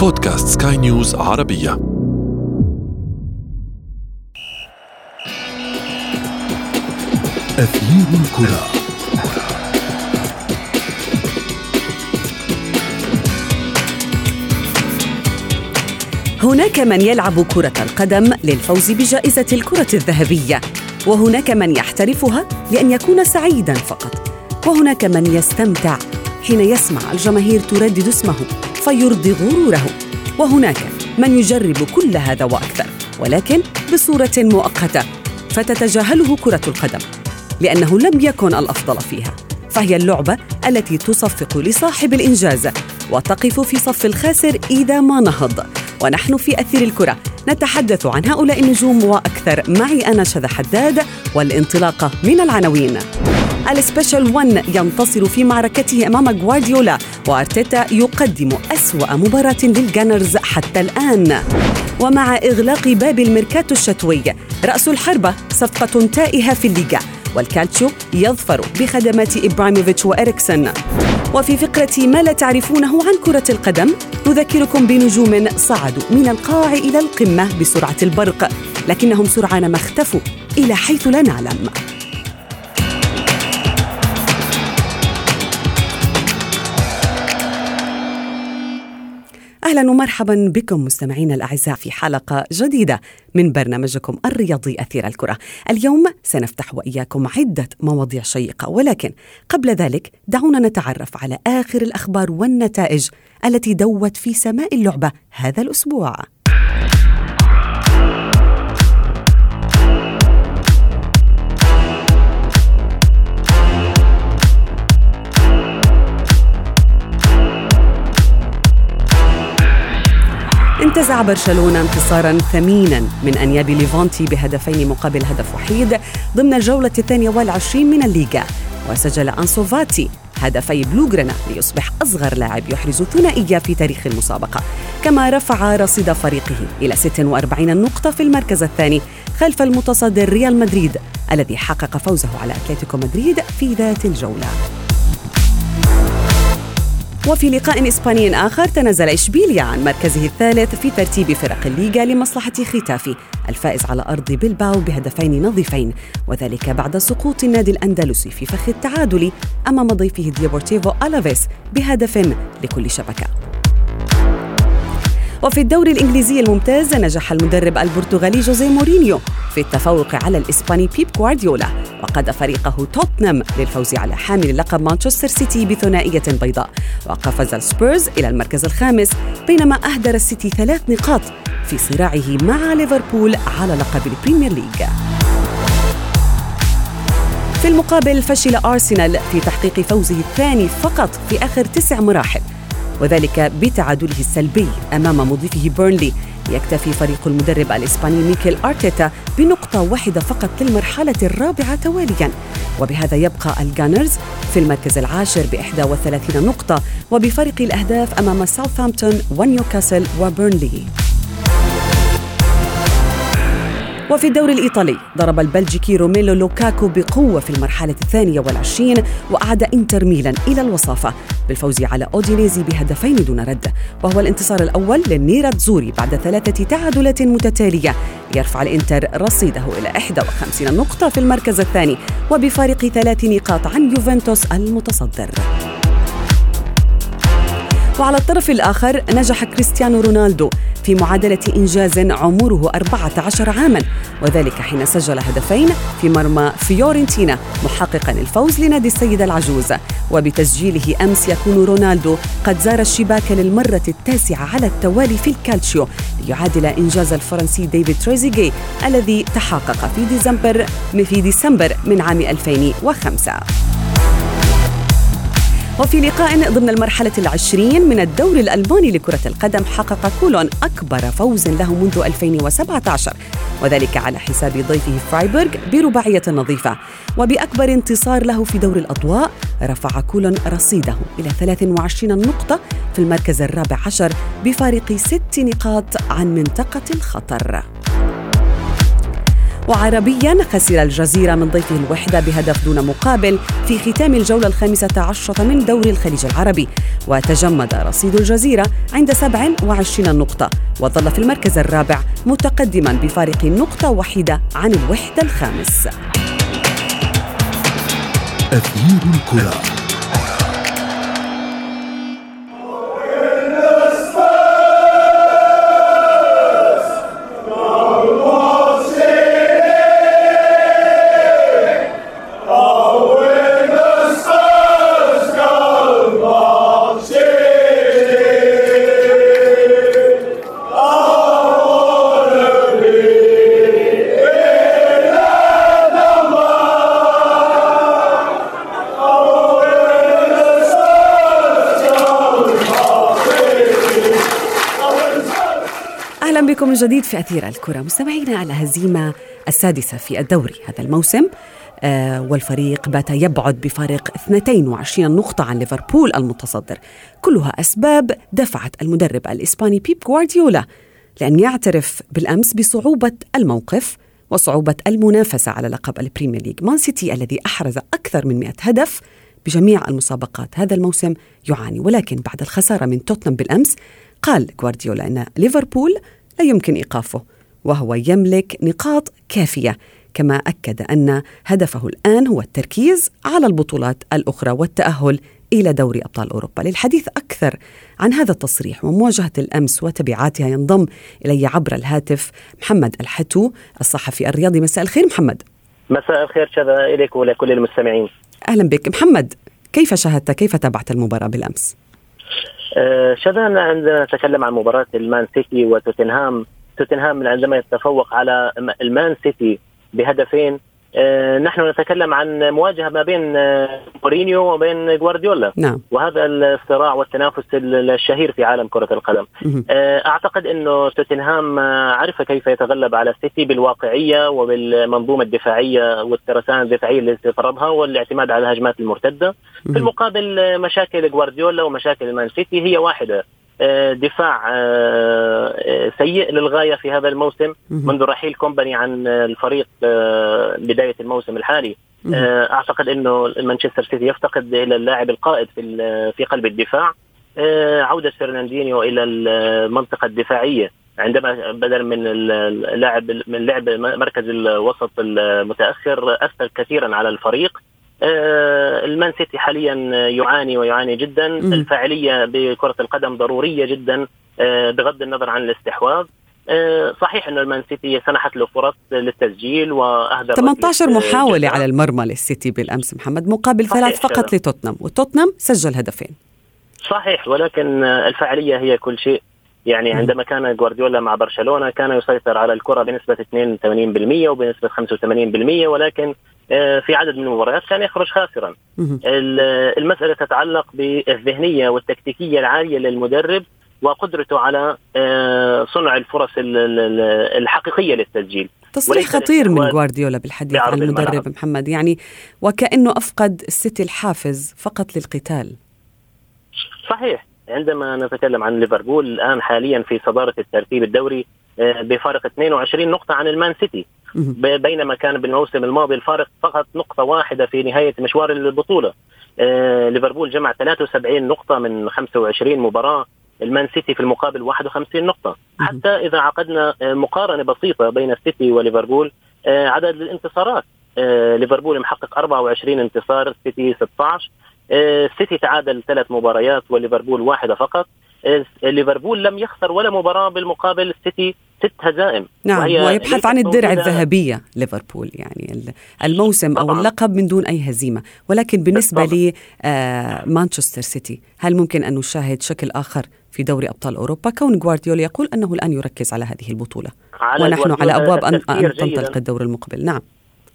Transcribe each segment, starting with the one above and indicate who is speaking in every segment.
Speaker 1: بودكاست سكاي نيوز عربية.
Speaker 2: أثير الكرة.
Speaker 3: هناك من يلعب كرة القدم للفوز بجائزة الكرة الذهبية وهناك من يحترفها لأن يكون سعيدا فقط وهناك من يستمتع حين يسمع الجماهير تردد اسمه. فيرضي غروره. وهناك من يجرب كل هذا وأكثر ولكن بصورة مؤقتة فتتجاهله كرة القدم لأنه لم يكن الأفضل فيها. فهي اللعبة التي تصفق لصاحب الإنجاز وتقف في صف الخاسر إذا ما نهض. ونحن في أثير الكرة نتحدث عن هؤلاء النجوم وأكثر معي أنا شذى حداد والانطلاقه من العناوين. ال Special 1 ينتصر في معركته أمام غوارديولا وأرتيتا يقدم أسوأ مباراة للجانرز حتى الآن. ومع إغلاق باب الميركاتو الشتوي رأس الحربة صفقة تائهة في الليغا والكالتشو يظفر بخدمات إبراهيموفيتش وإريكسن. وفي فقرة ما لا تعرفونه عن كرة القدم نذكركم بنجوم صعدوا من القاع إلى القمة بسرعة البرق لكنهم سرعان ما اختفوا إلى حيث لا نعلم. أهلا ومرحبا بكم مستمعينا الأعزاء في حلقة جديدة من برنامجكم الرياضي أثير الكرة. اليوم سنفتح وإياكم عدة مواضيع شيقة ولكن قبل ذلك دعونا نتعرف على آخر الأخبار والنتائج التي دوت في سماء اللعبة هذا الأسبوع. انتزع برشلونة انتصارا ثمينا من أنياب ليفونتي بهدفين مقابل هدف وحيد ضمن الجولة الثانية والعشرين من الليغا. وسجل أنسو فاتي هدفي بلوغرنا ليصبح أصغر لاعب يحرز ثنائية في تاريخ المسابقة. كما رفع رصيد فريقه إلى 46 نقطة في المركز الثاني خلف المتصدر ريال مدريد الذي حقق فوزه على أتلتيكو مدريد في ذات الجولة. وفي لقاء إسباني آخر تنازل إشبيليا عن مركزه الثالث في ترتيب فرق الليغا لمصلحة خيتافي الفائز على أرض بلباو بهدفين نظيفين وذلك بعد سقوط النادي الأندلسي في فخ التعادل أمام ضيفه ديبورتيفو ألافيس بهدف لكل شبكة. وفي الدوري الإنجليزي الممتاز نجح المدرب البرتغالي جوزيه مورينيو في التفوق على الإسباني بيب غوارديولا وقاد فريقه توتنهام للفوز على حامل لقب مانشستر سيتي بثنائية بيضاء وقفز السبيرز إلى المركز الخامس بينما أهدر السيتي ثلاث نقاط في صراعه مع ليفربول على لقب البريمير ليج. في المقابل فشل أرسنال في تحقيق فوزه الثاني فقط في آخر تسع مراحل وذلك بتعادله السلبي أمام مضيفه بيرنلي. يكتفي فريق المدرب الإسباني ميكيل أرتيتا بنقطة واحدة فقط للمرحلة الرابعة تواليا. وبهذا يبقى الجانرز في المركز العاشر ب 31 نقطة وبفرق الأهداف أمام ساوثهامبتون ونيوكاسل وبيرنلي. وفي الدوري الإيطالي ضرب البلجيكي روميلو لوكاكو بقوة في المرحلة الثانية والعشرين وأعاد إنتر ميلان إلى الوصافة بالفوز على أودينيزي بهدفين دون رد. وهو الانتصار الأول للنيراتزوري بعد ثلاثة تعادلات متتالية يرفع الإنتر رصيده إلى 51 نقطة في المركز الثاني وبفارق ثلاث نقاط عن يوفنتوس المتصدر. وعلى الطرف الآخر نجح كريستيانو رونالدو في معادلة إنجاز عمره 14 عاما وذلك حين سجل هدفين في مرمى فيورنتينا محققا الفوز لنادي السيدة العجوز. وبتسجيله أمس يكون رونالدو قد زار الشباك للمرة التاسعة على التوالي في الكالتشيو ليعادل إنجاز الفرنسي ديفيد تريزيجي الذي تحقق في ديسمبر في ديسمبر من عام 2005 وفي لقاء ضمن المرحلة العشرين من الدوري الألماني لكرة القدم حقق كولون أكبر فوز له منذ 2017 وذلك على حساب ضيفه فرايبورغ برباعية نظيفة. وبأكبر انتصار له في دور الأضواء رفع كولون رصيده إلى 23 نقطة في المركز الرابع عشر بفارق ست نقاط عن منطقة الخطر. وعربيا خسر الجزيرة من ضيفه الوحدة بهدف دون مقابل في ختام الجولة الخامسة عشرة من دوري الخليج العربي. وتجمد رصيد الجزيرة عند 27 نقطة وظل في المركز الرابع متقدما بفارق نقطة واحدة عن الوحدة الخامس. أثير الكرة. بكم من جديد في أثير الكرة. مستمعينا على هزيمة السادسة في الدوري هذا الموسم. آه والفريق بات يبعد بفارق 22 نقطة عن ليفربول المتصدر. كلها أسباب دفعت المدرب الإسباني بيب غوارديولا لأن يعترف بالأمس بصعوبة الموقف وصعوبة المنافسة على لقب البريمير ليج. مان سيتي الذي أحرز أكثر من 100 هدف بجميع المسابقات هذا الموسم يعاني. ولكن بعد الخسارة من توتنهام بالأمس قال غوارديولا أن ليفربول لا يمكن إيقافه وهو يملك نقاط كافية. كما أكد أن هدفه الآن هو التركيز على البطولات الأخرى والتأهل إلى دوري أبطال أوروبا. للحديث أكثر عن هذا التصريح ومواجهة الأمس وتبعاتها ينضم إلي عبر الهاتف محمد الحتو الصحفي الرياضي. مساء الخير محمد.
Speaker 2: مساء الخير شذا إليك ولكل المستمعين.
Speaker 3: أهلا بك. محمد كيف شاهدت كيف تابعت المباراة بالأمس؟
Speaker 2: آه، شذا عندما نتكلم عن مباراة المان سيتي وتوتنهام. توتنهام عندما يتفوق على المان سيتي بهدفين نحن نتكلم عن مواجهة ما بين آه، مورينيو وبين جوارديولا
Speaker 3: نعم.
Speaker 2: وهذا الصراع والتنافس الشهير في عالم كرة القدم. أعتقد إنه توتنهام عرف كيف يتغلب على السيتي بالواقعية وبالمنظومة الدفاعية والترسانة الدفاعية التي فرضها والاعتماد على الهجمات المرتدة. في المقابل مشاكل جوارديولا ومشاكل مان سيتي هي واحدة. آه، دفاع آه، سيء للغاية في هذا الموسم. منذ رحيل كومباني عن الفريق آه، بداية الموسم الحالي. أعتقد إنه مانشستر سيتي يفتقد إلى اللاعب القائد في في قلب الدفاع. عودة فرناندينيو إلى المنطقة الدفاعية. عندما بدل من اللاعب من لعب مركز الوسط المتأخر اثر كثيرا على الفريق. آه، المان سيتي حاليا يعاني ويعاني جدا. الفاعلية بكرة القدم ضرورية جدا آه، بغض النظر عن الاستحواذ. آه، صحيح انه المان سيتي سنحت له فرص للتسجيل واهدر
Speaker 3: 18 محاولة على المرمى للسيتي بالأمس محمد مقابل ثلاث فقط لتوتنهام وتوتنهام سجل هدفين.
Speaker 2: صحيح ولكن الفاعلية هي كل شيء. يعني عندما كان جوارديولا مع برشلونة كان يسيطر على الكرة بنسبة 82% وبنسبة 85% ولكن آه، في عدد من المباريات كان يخرج خاسرا. المسألة تتعلق بالذهنية والتكتيكية العالية للمدرب وقدرته على آه، صنع الفرص الحقيقية للتسجيل.
Speaker 3: تصريح خطير من جوارديولا بالحديث عن المدرب الملعب. محمد. يعني وكأنه أفقد السيتي الحافز فقط للقتال.
Speaker 2: صحيح. عندما نتكلم عن ليفربول الآن حاليا في صدارة الترتيب الدوري آه، بفارق 22 نقطة عن المان سيتي. بينما كان بالموسم الماضي الفارق فقط نقطة واحدة في نهاية مشوار البطولة. آه، ليفربول جمع 73 نقطة من 25 مباراة. المان سيتي في المقابل 51 نقطة. حتى إذا عقدنا آه، مقارنة بسيطة بين السيتي وليفربول عدد الانتصارات ليفربول محقق 24 انتصار السيتي 16 السيتي تعادل ثلاث مباريات وليفربول واحدة فقط. ليفربول لم يخسر ولا مباراة بالمقابل السيتي ست هزائم.
Speaker 3: نعم ويبحث عن الدرع الذهبية ليفربول يعني الموسم طبعا. أو اللقب من دون أي هزيمة. ولكن بالنسبة لي آه سيتي هل ممكن أن نشاهد شكل آخر في دوري أبطال أوروبا؟ كون جوارديولا يقول أنه الآن يركز على هذه البطولة. على ونحن على أبواب أن, أن تنطلق الدور المقبل. نعم.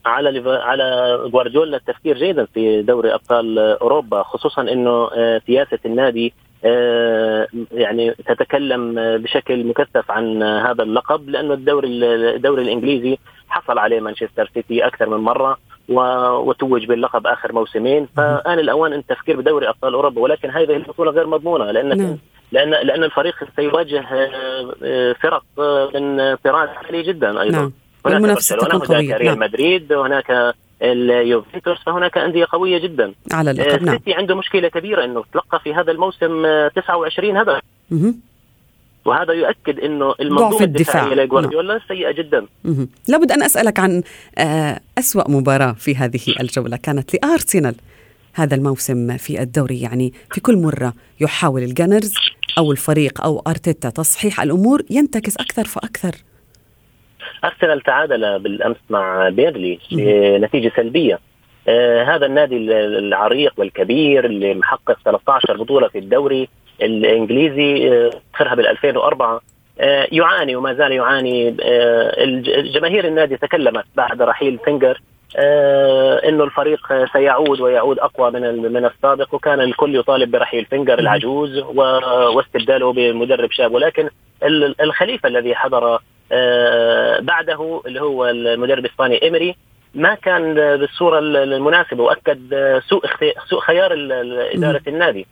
Speaker 2: على على جوارديولا التفكير جيدا في دوري أبطال أوروبا خصوصا إنه آه، سياسة النادي آه، يعني تتكلم بشكل مكثف عن هذا اللقب لأنه الدوري الدوري الإنجليزي حصل عليه مانشستر سيتي أكثر من مرة وتوج باللقب آخر موسمين فآن الأوان التفكير بدوري أبطال أوروبا ولكن هذه البطولة غير مضمونة لأن نعم. لأن لأن الفريق سيواجه آه، فرق من طراز عالي جدا أيضا نعم. هناك
Speaker 3: المنافسة
Speaker 2: برشلونة
Speaker 3: تكون
Speaker 2: هناك ريال
Speaker 3: نعم.
Speaker 2: مدريد وهناك اليوفنتوس فهناك أندية قوية جدا
Speaker 3: على اللقب نعم
Speaker 2: السيتي عنده مشكلة كبيرة أنه تلقى في هذا الموسم آه، 29 هدف
Speaker 3: مهم.
Speaker 2: وهذا يؤكد
Speaker 3: إنه
Speaker 2: المنظومة
Speaker 3: الدفاع.
Speaker 2: الدفاعية لجوارديولا سيئة جدا
Speaker 3: مهم. لابد أن أسألك عن آه، أسوأ مباراة في هذه الجولة كانت لأرسنال هذا الموسم في الدوري يعني في كل مرة يحاول الجانرز أو الفريق أو أرتيتا تصحيح الأمور ينتكس أكثر فأكثر
Speaker 2: ارسنال تعادل بالأمس مع بيرنلي بنتيجه سلبية. آه هذا النادي العريق والكبير اللي محقق 13 بطولة في الدوري الإنجليزي آه، اخرها بال 2004 آه، يعاني وما زال يعاني. آه، جماهير النادي تكلمت بعد رحيل فينجر آه، إنه الفريق سيعود ويعود أقوى من من السابق وكان الكل يطالب برحيل فينجر العجوز واستبداله بمدرب شاب. ولكن ال- الخليفة الذي حضر بعده اللي هو المدرب الإسباني ايمري ما كان بالصورة المناسبة وأكد آه، سوء سوء خيار إدارة النادي.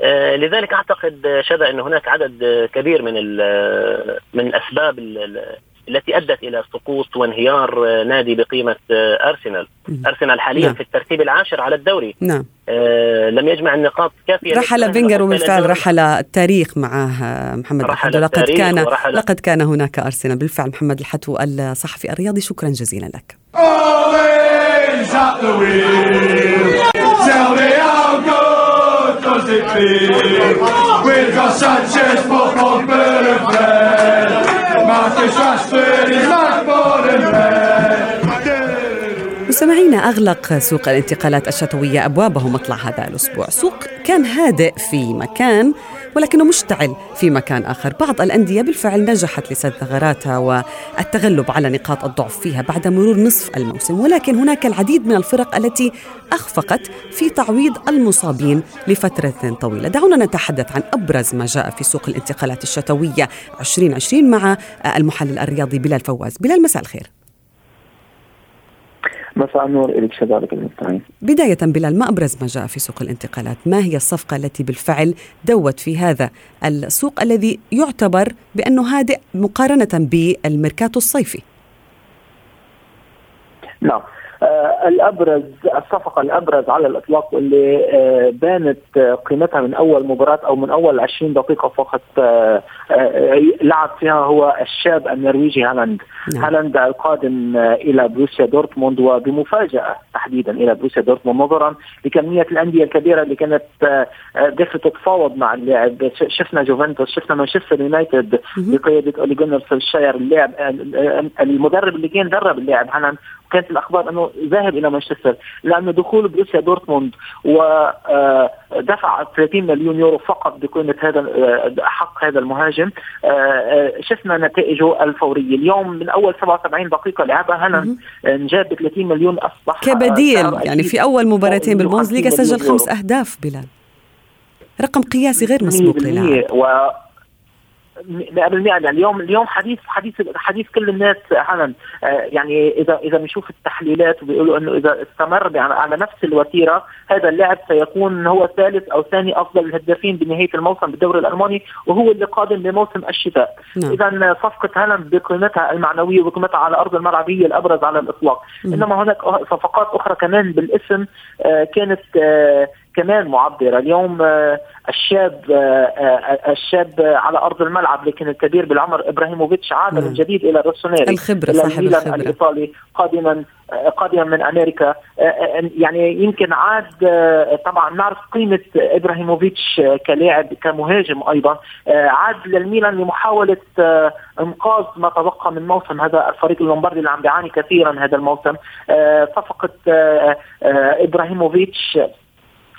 Speaker 2: آه، لذلك أعتقد آه، شذا انه هناك عدد آه، كبير من من ال- التي أدت إلى سقوط وانهيار آه، نادي بقيمة آه، ارسنال،. أرسنال حاليا
Speaker 3: نعم.
Speaker 2: في الترتيب العاشر على الدوري،
Speaker 3: نعم
Speaker 2: آه، لم يجمع النقاط كافيه
Speaker 3: رحل فينجر وبالفعل. رحل التاريخ معه محمد
Speaker 2: رحل
Speaker 3: الحتو لقد كان
Speaker 2: ورحل-
Speaker 3: لقد كان هناك أرسنال بالفعل محمد الحتو الصحفي الرياضي شكرا جزيلا لك?
Speaker 4: We've got Sanchez, Buffon, Bird and
Speaker 3: مستمعينا أغلق سوق الانتقالات الشتوية أبوابه مطلع هذا الأسبوع. سوق كان هادئ في مكان ولكنه مشتعل في مكان آخر. بعض الأندية بالفعل نجحت لسد ثغراتها والتغلب على نقاط الضعف فيها بعد مرور نصف الموسم. ولكن هناك العديد من الفرق التي أخفقت في تعويض المصابين لفترة طويلة. دعونا نتحدث عن أبرز ما جاء في سوق الانتقالات الشتوية 2020 مع المحلل الرياضي بلال فواز. بلال مساء الخير.
Speaker 5: مساء النور إليك شذا وللمستمعين.
Speaker 3: بداية بلال ما أبرز ما جاء في سوق الانتقالات؟ ما هي الصفقة التي بالفعل دوت في هذا السوق الذي يعتبر بأنه هادئ مقارنة بالميركاتو الصيفي؟
Speaker 5: نعم. الأبرز الصفقة الأبرز على الإطلاق واللي آه بانت آه قيمتها من أول مباراة أو من أول 20 دقيقة فقط آه آه لعب فيها هو الشاب النرويجي هالاند
Speaker 3: نعم.
Speaker 5: هالاند القادم آه إلى بوروسيا دورتموند وبمفاجأة تحديدا إلى بوروسيا دورتموند نظرا لكمية الأندية الكبيرة اللي كانت آه آه دخلت تتفاوض مع اللاعب شفنا جوفنتوس شفنا مانشستر يونايتد. بقيادة أولي جونر سولشاير اللاعب آه، آه، المدرب اللي كان درب اللاعب هالاند كانت الأخبار أنه ذاهب إلى مانشستر لأنه دخول بوروسيا دورتموند ودفع 30 مليون يورو فقط بقيمة هذا آه، حق هذا المهاجم. آه، آه، شفنا نتائجه الفوريه اليوم من أول 77 دقيقة لعبها هالاند. آه، انجاب ب 30 مليون أصبح آه،
Speaker 3: كبديل يعني في أول مباراتين بالبوندسليغا
Speaker 5: 150
Speaker 3: سجل خمس. أهداف بلال. رقم قياسي غير مسبوق للاعب.
Speaker 5: 100% و 100% يعني اليوم اليوم حديث حديث حديث كل الناس هالاند آه، يعني اذا إذا بنشوف التحليلات وبيقولوا إنه إذا استمر على نفس الوتيرة هذا اللاعب سيكون هو ثالث أو ثاني أفضل الهدافين بنهاية الموسم بالدوري الألماني وهو اللي قادم بموسم الشتاء
Speaker 3: نعم.
Speaker 5: اذا صفقة هالاند بقيمتها المعنوية وقيمتها على أرض الملعب هي الأبرز على الإطلاق
Speaker 3: مم.
Speaker 5: إنما هناك صفقات أخرى كمان بالاسم آه، كانت آه، كمان معبره اليوم آه، الشاب آه، آه، الشاب على أرض الملعب لكن الكبير بالعمر إبراهيموفيتش عاد. من جديد إلى الروسونيري
Speaker 3: الخبرة،
Speaker 5: إلى
Speaker 3: صاحب الخبرة.
Speaker 5: الإيطالي قادما قادما من أمريكا. يعني يمكن عاد طبعا نعرف قيمة إبراهيموفيتش كلاعب كمهاجم أيضا. عاد للميلان لمحاولة إنقاذ ما تبقى من موسم. هذا الفريق اللومباردي اللي عم بيعاني كثيرا هذا الموسم. صفقة إبراهيموفيتش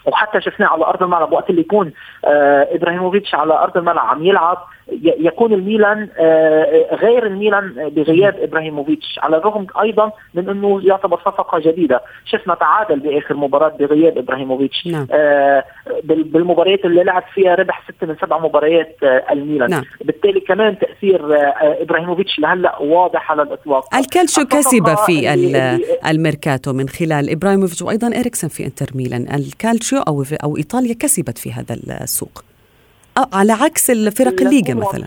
Speaker 5: وحتى شفناه على أرض الملعب وقت اللي يكون آه إبراهيموفيتش على أرض الملعب عم يلعب. يكون الميلان آه غير الميلان بغياب إبراهيموفيتش على الرغم أيضا من أنه يعتبر صفقة جديدة. شفنا تعادل بآخر مباراة بغياب إبراهيموفيتش
Speaker 3: نعم.
Speaker 5: آه بال- بالمباريات اللي لعب فيها ربح ستة من سبع مباريات آه الميلان.
Speaker 3: نعم.
Speaker 5: بالتالي كمان تأثير آه إبراهيموفيتش لهلأ واضح على الإطلاق.
Speaker 3: الكالتشو
Speaker 5: الصفقة
Speaker 3: كسب في الميركاتو من خلال إبراهيموفيتش وأيضا اريكسن في إنتر ميلان. الكالتشيو أو أو إيطاليا كسبت في هذا السوق؟ على عكس الفرق
Speaker 5: لنكون
Speaker 3: مثلا.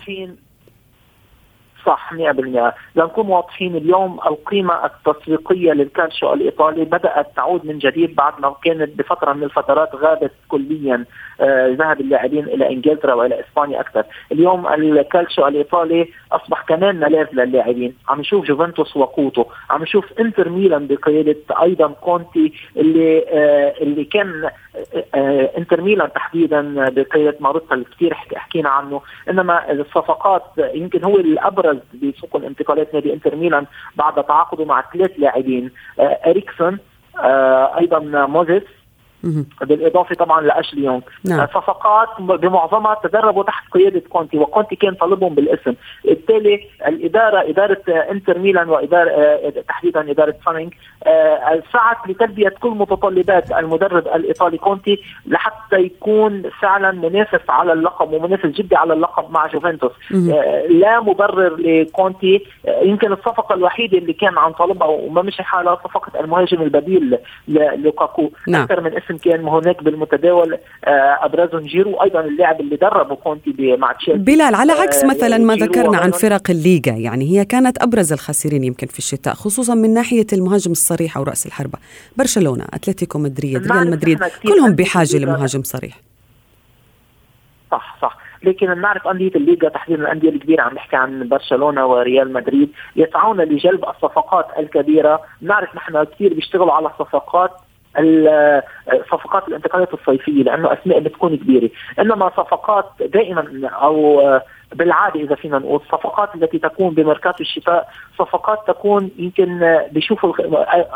Speaker 5: صح 100% لنكون واضحين اليوم القيمة التسويقية للكالتشو الإيطالي بدأت تعود من جديد بعد ما كانت بفترة من الفترات غابت كليا آه ذهب اللاعبين إلى إنجلترا وإلى إسبانيا أكثر. اليوم الكالتشو الإيطالي أصبح كمان ملاذ للاعبين. عم نشوف جوفنتوس وقوته. عم نشوف إنتر ميلان بقيادة أيضا كونتي اللي آه اللي كان آه, آه، إنتر ميلان تحديدا بقيادة ماروتا اللي كثير حكينا عنه. إنما الصفقات يمكن هو الأبرز بسوق الانتقالات نادي انتر ميلان بعد تعاقده مع ثلاث لاعبين آه إريكسون آه أيضا موزيس بالإضافة طبعا لأشلي يونغ. نعم. صفقات بمعظمها تدربوا تحت قيادة كونتي وكونتي كان طالبهم بالاسم. بالتالي الإدارة إدارة إنتر ميلان وإدارة آه، تحديدا إدارة فاينانس آه، سعت لتلبية كل متطلبات المدرب الإيطالي كونتي لحتى يكون فعلا منافس على اللقب ومنافس جدي على اللقب مع جوفنتوس. آه، لا مبرر لكونتي. يمكن الصفقة الوحيدة اللي كان عن طلبها وما مشي حالها صفقة المهاجم البديل للوكاكو نعم. أكثر من اسم كان هناك بالمتداول ابرزهم جيرو أيضا اللاعب اللي دربه كونتي مع تشيلسي
Speaker 3: بلال على عكس مثلا ما ذكرنا عن فرق الليغا يعني هي كانت أبرز الخاسرين يمكن في الشتاء خصوصا من ناحية المهاجم الصريح أو رأس الحربة. برشلونة أتلتيكو مدريد ريال مدريد كلهم بحاجة لمهاجم صريح.
Speaker 5: صح صح. لكن بنعرف أندية الليغا تحديدا الأندية الكبيرة عم نحكي عن برشلونة وريال مدريد يسعون لجلب الصفقات الكبيرة. بنعرف نحن كثير بيشتغلوا على صفقات صفقات الانتقالات الصيفية لأنه أسماء بتكون كبيرة. إنما صفقات دائما أو بالعادة إذا فينا نقول الصفقات التي تكون بميركاتو الشتاء صفقات تكون يمكن بيشوفوا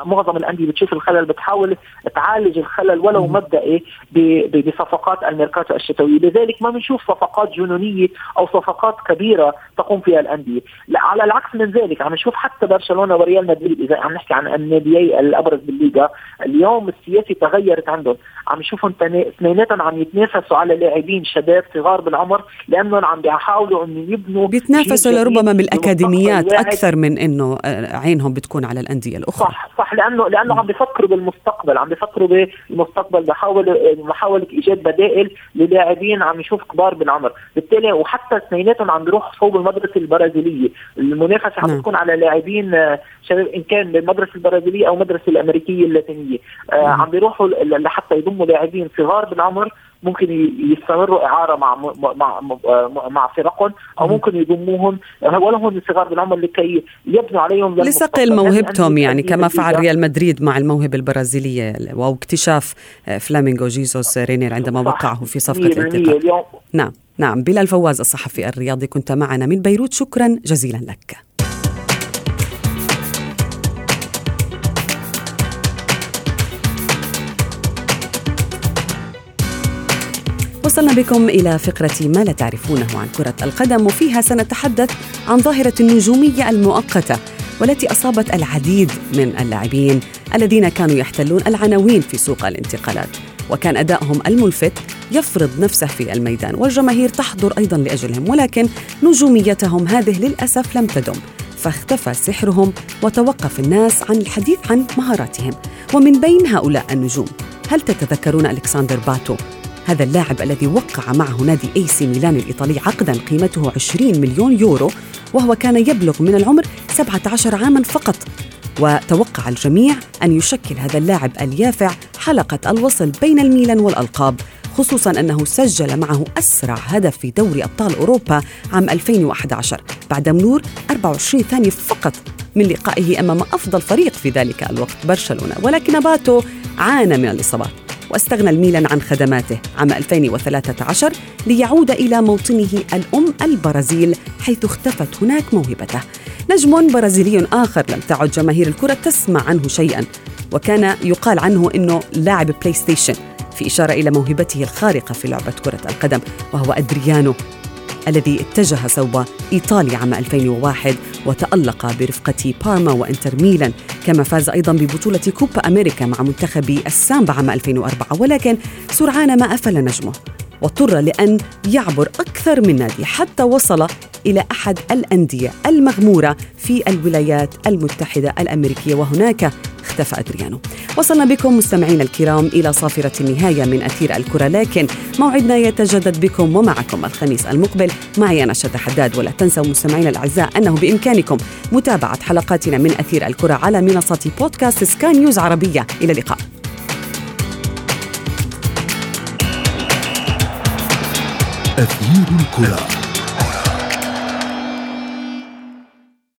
Speaker 5: معظم الأندية بتشوف الخلل بتحاول تعالج الخلل ولو مبدئي بصفقات الميركاتو الشتوي لذلك ما بنشوف صفقات جنونية أو صفقات كبيرة تقوم فيها الأندية. على العكس من ذلك عم نشوف حتى برشلونة وريال مدريد إذا عم نحكي عن الناديي الأبرز بالليغا اليوم السياسة تغيرت عندهم. عم نشوفهم اثنيناتهم عم يتنافسوا على لاعبين شباب صغار بالعمر لأنهم عم بيحاولوا انه يبنوا
Speaker 3: بيتنافسوا لربما من الاكاديميات أكثر من إنه آه، عينهم بتكون على الأندية الأخرى.
Speaker 5: صح صح لأنه لأنه عم بيفكروا بالمستقبل عم بيفكروا بالمستقبل بحاول محاوله إيجاد بدائل للاعبين عم يشوف كبار بالعمر. بالتالي وحتى اثنيناتهم عم بيروحوا صوب المدرسة البرازيلية. المنافسة عم نعم. تكون على لاعبين آه، شباب إن كان بالمدرسة البرازيلية أو المدرسة الأمريكية اللاتينية. آه عم بيروحوا لحتى يضموا لاعبين صغار بالعمر ممكن يستمروا إعارة مع مع مع فرقهم أو ممكن يضموهم. ولا هم صغار بالعمر لكي يبنوا عليهم
Speaker 3: لصقل موهبتهم يعني كما فعل ريال مدريد مع الموهبة البرازيلية واكتشاف فلامينغو جيسوس رينير عندما وقعه في صفقة الانتقال نعم نعم. بلال فواز الصحفي الرياضي كنت معنا من بيروت. شكرا جزيلا لك. وصلنا بكم إلى فقرة ما لا تعرفونه عن كرة القدم وفيها سنتحدث عن ظاهرة النجومية المؤقتة والتي أصابت العديد من اللاعبين الذين كانوا يحتلون العناوين في سوق الانتقالات. وكان أدائهم الملفت يفرض نفسه في الميدان والجماهير تحضر أيضا لأجلهم ولكن نجوميتهم هذه للأسف لم تدم. فاختفى سحرهم وتوقف الناس عن الحديث عن مهاراتهم. ومن بين هؤلاء النجوم هل تتذكرون ألكسندر باتو؟ هذا اللاعب الذي وقع معه نادي اي سي ميلان الإيطالي عقدا قيمته 20 مليون يورو وهو كان يبلغ من العمر 17 عاما فقط. وتوقع الجميع أن يشكل هذا اللاعب اليافع حلقة الوصل بين الميلان والألقاب خصوصا أنه سجل معه أسرع هدف في دوري أبطال أوروبا عام 2011 بعد مرور 24 ثانية فقط من لقائه أمام أفضل فريق في ذلك الوقت برشلونة. ولكن باتو عانى من الإصابات. واستغنى الميلان عن خدماته عام 2013 ليعود إلى موطنه الأم البرازيل حيث اختفت هناك موهبته. نجم برازيلي آخر لم تعد جماهير الكرة تسمع عنه شيئا وكان يقال عنه أنه لاعب بلاي ستيشن في إشارة إلى موهبته الخارقة في لعبة كرة القدم وهو أدريانو. الذي اتجه صوب إيطاليا عام 2001 وتألق برفقة بارما وإنتر ميلان كما فاز أيضا ببطولة كوبا أمريكا مع منتخب السامبا عام 2004 ولكن سرعان ما أفل نجمه واضطر لأن يعبر أكثر من نادي حتى وصل إلى أحد الأندية المغمورة في الولايات المتحدة الأمريكية وهناك اختفى أدريانو. وصلنا بكم مستمعينا الكرام إلى صافرة النهاية من أثير الكرة لكن موعدنا يتجدد بكم ومعكم الخميس المقبل. معي أنا شد حداد ولا تنسوا مستمعينا الأعزاء أنه بإمكانكم متابعة حلقاتنا من أثير الكرة على منصة بودكاست سكاي نيوز عربية. إلى اللقاء.
Speaker 1: أثير الكرة.